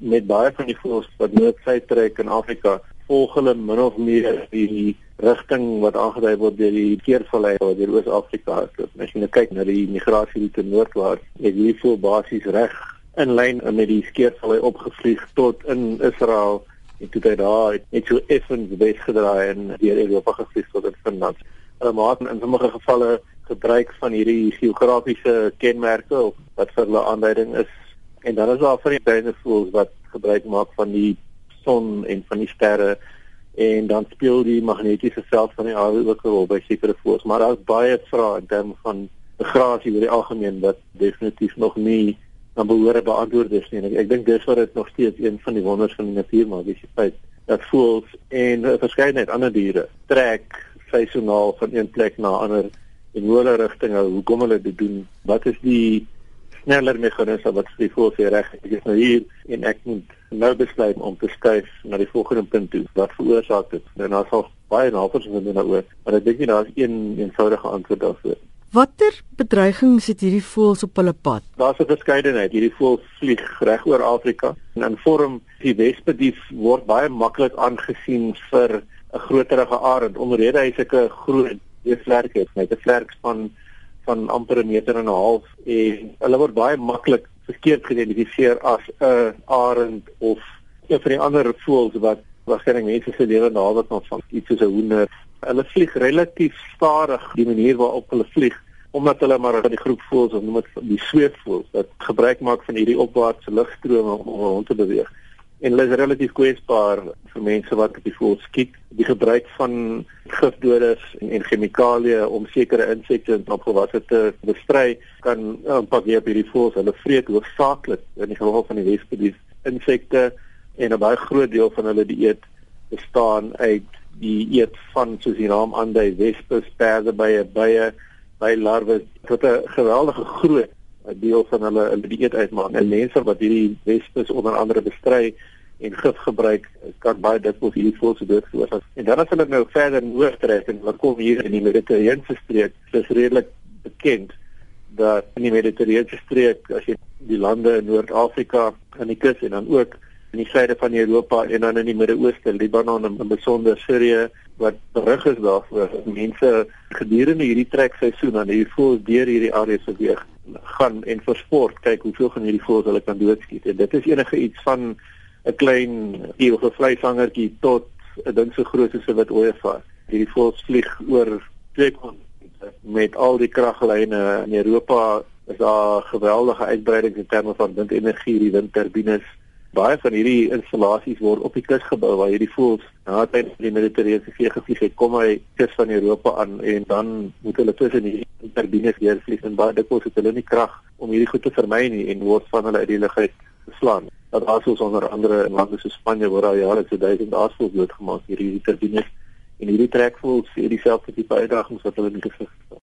met baie van die voëls wat noord-suid trek in Afrika, volg hulle min of meer die rigting wat aangedui word deur die keervallei wat deur Oos-Afrika is. As jy nou kyk na die migrasie roete noordwaarts, het hierdie voël basies reg in lyn met die keervallei opgevlieg tot in Israel en toe hy daar net so effens weggedraai en deur Europa gevlieg tot in Finland. Hulle maak in sommige gevalle gebruik van hierdie geografiese kenmerke wat vir hulle aanduiding is en dan is daar vir die dinosourus wat gebruik maak van die son en van die sterre en dan speel die magnetiese veld van die aarde ook 'n rol by sekere voëls maar daar is baie vrae in terme van migrasie oor die algemeen wat definitief nog nie dan behoore beantwoord is nie. Ek, ek dink dis wat dit nog steeds een van die wonders van die natuur maak, dis die feit dat voëls en 'n verskeidenheid ander diere trek seisoonaal van een plek na ander en hoe hulle rigtinge, hoekom hulle dit doen, wat is die sneller meganisme wat vir die voël se reg is nou hier en ek moet nou besluit om te skuif na die volgende punt toe. Wat veroorsaak dit? En daar sal baie navorsing doen daaroor, maar ek dink nie daar is een eenvoudige antwoord daarvoor. Watter bedreigings het hierdie voëls op hulle pad? Daar's 'n verskeidenheid. Hierdie voëls vlieg reg oor Afrika en in vorm die wespedief word baie maklik aangesien vir 'n groterige arend omrede hy sulke groot vlerke het, met 'n vlerkspan van amper 'n meter en 'n half en hulle word baie maklik verkeerd geïdentifiseer as 'n arend of een van die ander voëls wat waarskynlik mense se lewe naby kan van iets soos 'n hoender. Hulle vlieg relatief stadig die manier waarop hulle vlieg omdat hulle maar van die groep voëls of noem dit die sweefvoëls wat gebruik maak van hierdie opwaartse lugstrome om rond te beweeg en hulle is relatief kwesbaar vir mense wat op die voël skiet. Die gebruik van gifdoders en, en chemikalieë om sekere insekte en opgewasse te bestry kan impak hê op hierdie voëls. Hulle vreet hoofsaaklik in die geval van die wespedief insekte en 'n baie groot deel van hulle dieet bestaan uit die eet van soos die naam aandui wespe, perde, bye, bye, by larwes tot 'n geweldige groot 'n deel van hulle die dieet uitmaak. En mense wat hierdie wespes onder andere bestry en gif gebruik, kan baie dikwels hierdie voëls dood veroorsaak. En dan as hulle nou verder noord trek en hulle kom hier in die Mediterrane streek, is redelik bekend dat in die Mediterrane streek, as jy die lande in Noord-Afrika aan die kus en dan ook in die suide van Europa en dan in die Midde-Ooste, Libanon en in besonder Sirië wat berig is daarvoor dat mense gedurende hierdie trekseisoen aan hierdie voëls deur hierdie areas beweeg gaan en vir sport kyk hoeveel van hierdie voëls hulle kan doodskiet. En dit is enige iets van 'n klein dier of 'n vleishangertjie tot 'n ding so groot soos 'n wit ooievaar. Hierdie voëls vlieg oor twee kontinente met al die kraglyne in Europa is daar geweldige uitbreiding in terme van windenergie, die windturbines baie van hierdie installasies word op die kus gebou waar hierdie voëls na tyd die Mediterrane see gevlieg het kom hy kus van Europa aan en dan moet hulle tussen die turbines weer vlieg en baie dikwels het hulle nie krag om hierdie goed te vermy nie en word van hulle uit die lug uit geslaan. Dat asoos onder andere in lande soos Spanje waar jare se duisend aasvoëls doodgemaak hierdie turbines en hierdie trekvoëls vir dieselfde tipe uitdagings wat hulle in gesig het.